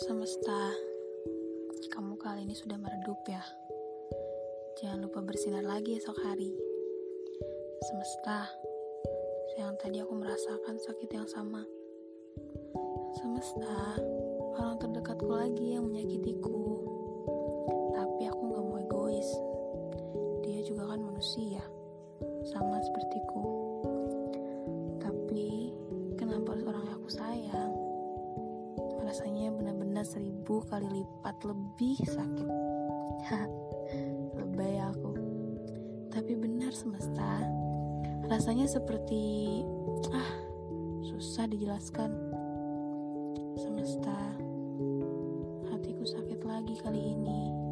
semesta, kamu kali ini sudah meredup ya. Jangan lupa bersinar lagi esok hari. Semesta, yang tadi aku merasakan sakit yang sama. Semesta, orang terdekatku lagi yang menyakitiku. Tapi aku gak mau egois. Dia juga kan manusia, sama sepertiku. Tapi, kenapa harus orang yang aku sayang? Rasanya benar-benar seribu kali lipat lebih sakit. Lebay aku. Tapi benar semesta. Rasanya seperti ah, susah dijelaskan. Semesta. Hatiku sakit lagi kali ini.